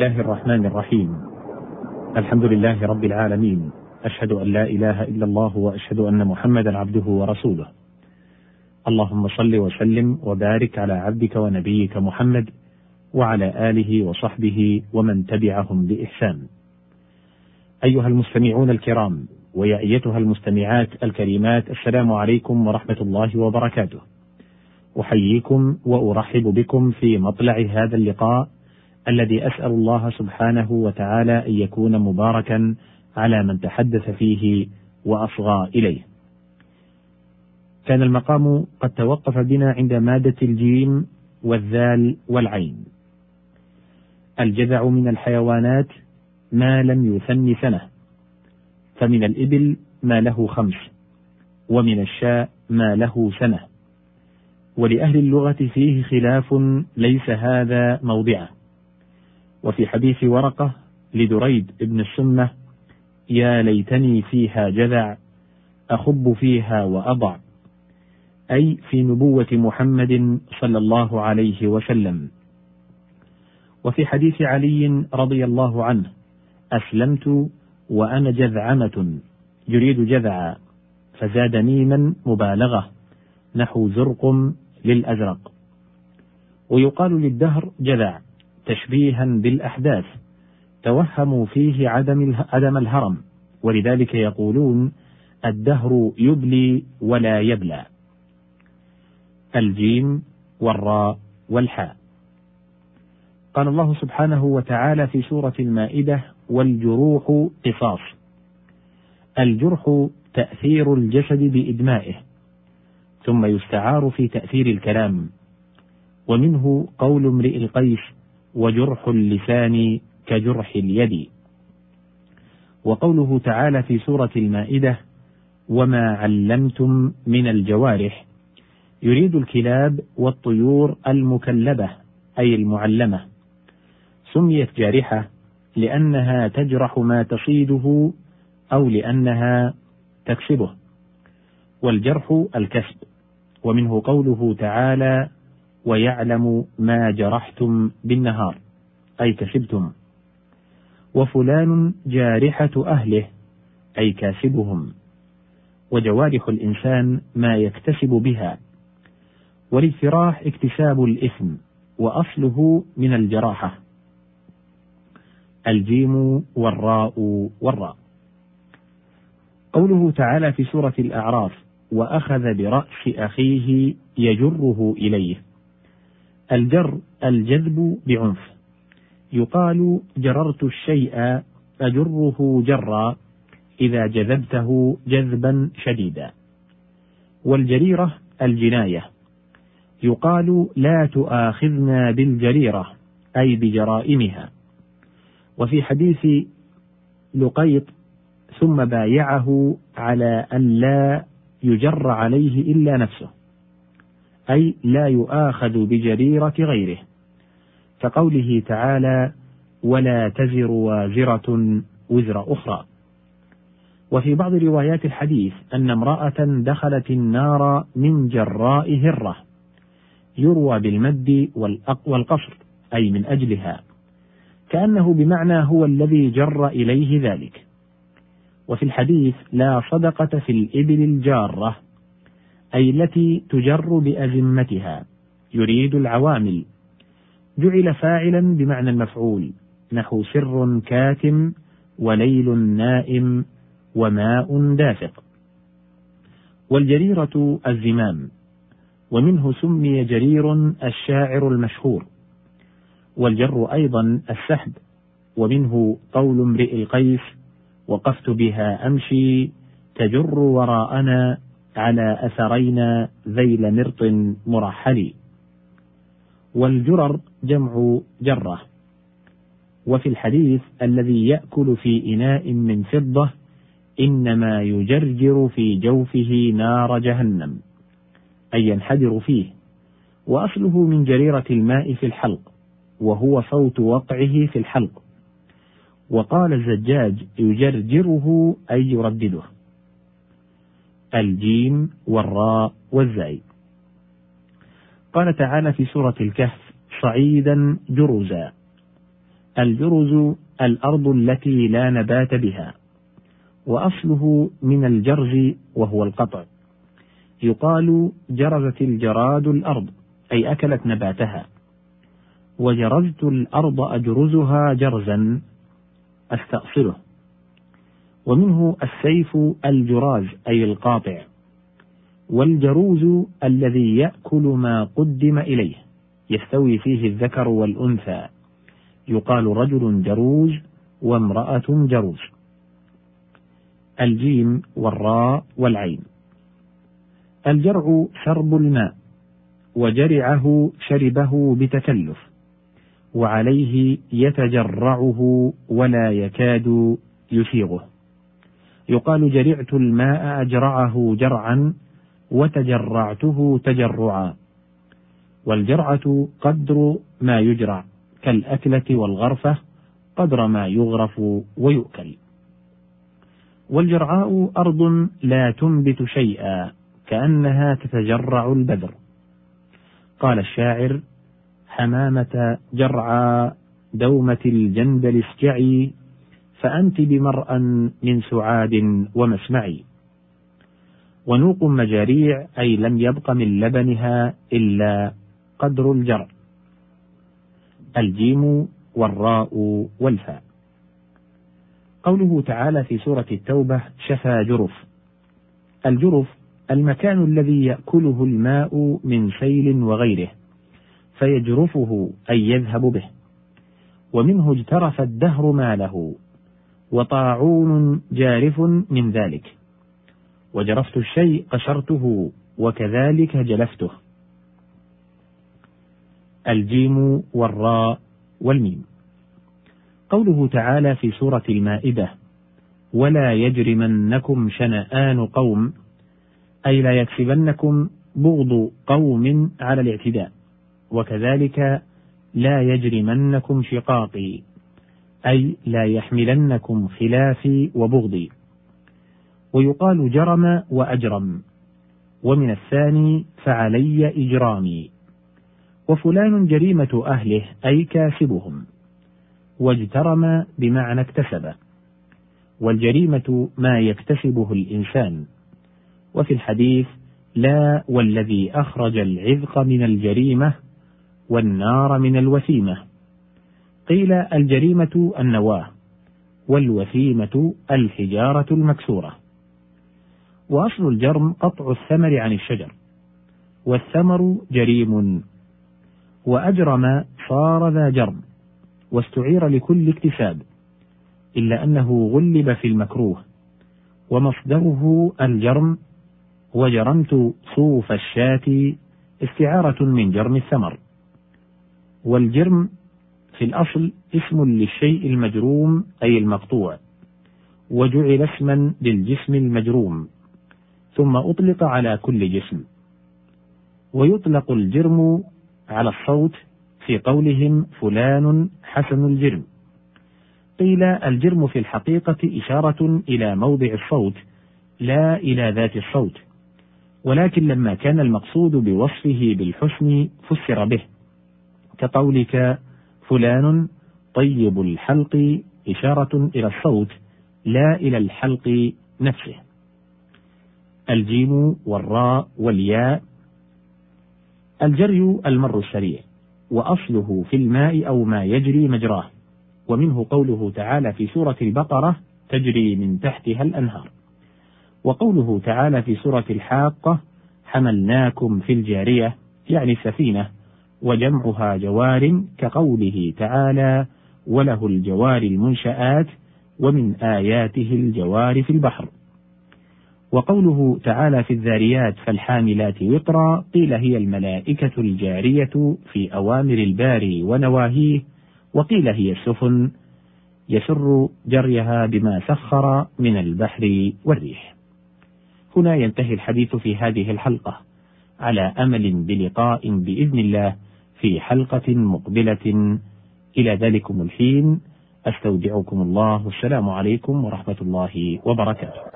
الله الرحمن الرحيم. الحمد لله رب العالمين. أشهد أن لا إله إلا الله وأشهد أن محمدا عبده ورسوله. اللهم صل وسلم وبارك على عبدك ونبيك محمد وعلى آله وصحبه ومن تبعهم بإحسان. أيها المستمعون الكرام ويا أيتها المستمعات الكريمات السلام عليكم ورحمة الله وبركاته. أحييكم وأرحب بكم في مطلع هذا اللقاء الذي أسأل الله سبحانه وتعالى أن يكون مباركا على من تحدث فيه وأصغى إليه. كان المقام قد توقف بنا عند مادة الجيم والذال والعين. الجذع من الحيوانات ما لم يثن سنة، فمن الإبل ما له خمس، ومن الشاء ما له سنة. ولأهل اللغة فيه خلاف ليس هذا موضعه. وفي حديث ورقة لدريد بن السنة يا ليتني فيها جذع أخب فيها وأضع. أي في نبوة محمد صلى الله عليه وسلم. وفي حديث علي رضي الله عنه أسلمت وأنا جذعمة يريد جذعا فزاد ميما مبالغة نحو زرق للأزرق. ويقال للدهر جذع. تشبيها بالأحداث. توهموا فيه عدم عدم الهرم. ولذلك يقولون الدهر يبلي ولا يبلى. الجيم والراء والحاء. قال الله سبحانه وتعالى في سورة المائدة والجروح قصاص. الجرح تأثير الجسد بإدمائه. ثم يستعار في تأثير الكلام. ومنه قول امرئ القيس وجرح اللسان كجرح اليد. وقوله تعالى في سورة المائدة وما علمتم من الجوارح يريد الكلاب والطيور المكلبة أي المعلمة. سميت جارحة لأنها تجرح ما تصيده أو لأنها تكسبه. والجرح الكسب ومنه قوله تعالى ويعلم ما جرحتم بالنهار أي كسبتم. وفلان جارحة أهله أي كاسبهم. وجوارح الإنسان ما يكتسب بها. والاجتراح اكتساب الإثم وأصله من الجراحة. الجيم والراء والراء. قوله تعالى في سورة الأعراف وأخذ برأس أخيه يجره إليه. الجر الجذب بعنف. يقال جررت الشيء أجره جرا إذا جذبته جذبا شديدا. والجريرة الجناية. يقال لا تؤاخذنا بالجريرة أي بجرائمها. وفي حديث لقيط ثم بايعه على أن لا يجر عليه إلا نفسه. أي لا يؤاخذ بجريرة غيره. كقوله تعالى ولا تزر وازرة وزر أخرى وفي بعض روايات الحديث أن امرأة دخلت النار من جراء هرة يروى بالمد والقصر أي من أجلها كأنه بمعنى هو الذي جر إليه ذلك. وفي الحديث لا صدقة في الإبل الجارة أي التي تجر بأزمتها يريد العوامل. جعل فاعلا بمعنى المفعول. نحو سر كاتم وليل نائم وماء دافق. والجريرة الزمام. ومنه سمي جرير الشاعر المشهور. والجر أيضا السحب. ومنه قول امرئ القيس وقفت بها أمشي تجر وراءنا على أثرين ذيل مرط مرحل والجرر جمع جرة. وفي الحديث الذي يأكل في إناء من فضة إنما يجرجر في جوفه نار جهنم أي ينحدر فيه. وأصله من جريرة الماء في الحلق وهو صوت وقعه في الحلق. وقال الزجاج يجرجره أي يردده. الجيم والراء والزاي. قال تعالى في سورة الكهف صعيدا جرزا الجرز الأرض التي لا نبات بها وأصله من الجرز وهو القطع. يقال جرزت الجراد الأرض أي أكلت نباتها. وجرزت الأرض أجرزها جرزا استأصله. ومنه السيف الجراز أي القاطع والجروز الذي يأكل ما قدم إليه يستوي فيه الذكر والأنثى. يقال رجل جروز وامرأة جروز. الجيم والراء والعين. الجرع شرب الماء وجرعه شربه بتكلف وعليه يتجرعه ولا يكاد يسيغه يقال جرعت الماء أجرعه جرعا وتجرعته تجرعا. والجرعة قدر ما يجرع كالأكلة والغرفة قدر ما يغرف ويؤكل. والجرعاء أرض لا تنبت شيئا كأنها تتجرع البدر. قال الشاعر حمامة جرعى دومة الجندل اسجعي فأنت بمرأى من سعاد ومسمعي. ونوق مجاريع أي لم يبق من لبنها إلا قدر الجرع الجيم والراء والفاء. قوله تعالى في سورة التوبة شفا جرف. الجرف المكان الذي يأكله الماء من سيل وغيره فيجرفه أي يذهب به. ومنه اجترف الدهر ماله. وطاعون جارف من ذلك. وجرفت الشيء قشرته وكذلك جلفته. الجيم والراء والميم. قوله تعالى في سورة المائدة ولا يجرمنكم شنآن قوم أي لا يكسبنكم بغض قوم على الاعتداء وكذلك لا يجرمنكم شقاقي. أي لا يحملنكم خلافي وبغضي. ويقال جرم وأجرم. ومن الثاني فعلي إجرامي. وفلان جريمة أهله أي كاسبهم. واجترم بمعنى اكتسب. والجريمة ما يكتسبه الإنسان. وفي الحديث لا والذي أخرج العذق من الجريمة والنار من الوثيمة. قيل الجريمة النواة والوثيمة الحجارة المكسورة. وأصل الجرم قطع الثمر عن الشجر والثمر جريم وأجرم صار ذا جرم واستعير لكل اكتساب إلا أنه غلب في المكروه ومصدره الجرم وجرمت صوف الشاة استعارة من جرم الثمر. والجرم في الأصل اسم للشيء المجروم أي المقطوع وجعل اسما للجسم المجروم ثم أطلق على كل جسم ويطلق الجرم على الصوت في قولهم فلان حسن الجرم. قيل الجرم في الحقيقة إشارة إلى موضع الصوت لا إلى ذات الصوت ولكن لما كان المقصود بوصفه بالحسن فسر به كقولك فلان طيب الحلق إشارة إلى الصوت لا إلى الحلق نفسه. الجيم والراء والياء. الجري المر السريع وأصله في الماء أو ما يجري مجراه. ومنه قوله تعالى في سورة البقرة تجري من تحتها الأنهار وقوله تعالى في سورة الحاقة حملناكم في الجارية يعني السفينة وجمعها جوار كقوله تعالى وله الجوار المنشآت ومن آياته الجوار في البحر. وقوله تعالى في الذاريات فالحاملات وقرا قيل هي الملائكة الجارية في أوامر الباري ونواهيه وقيل هي السفن يسر جريها بما سخر من البحر والريح. هنا ينتهي الحديث في هذه الحلقة. على أمل بلقاء بإذن الله. في حلقة مقبلة إلى ذلكم الحين أستودعكم الله والسلام عليكم ورحمة الله وبركاته.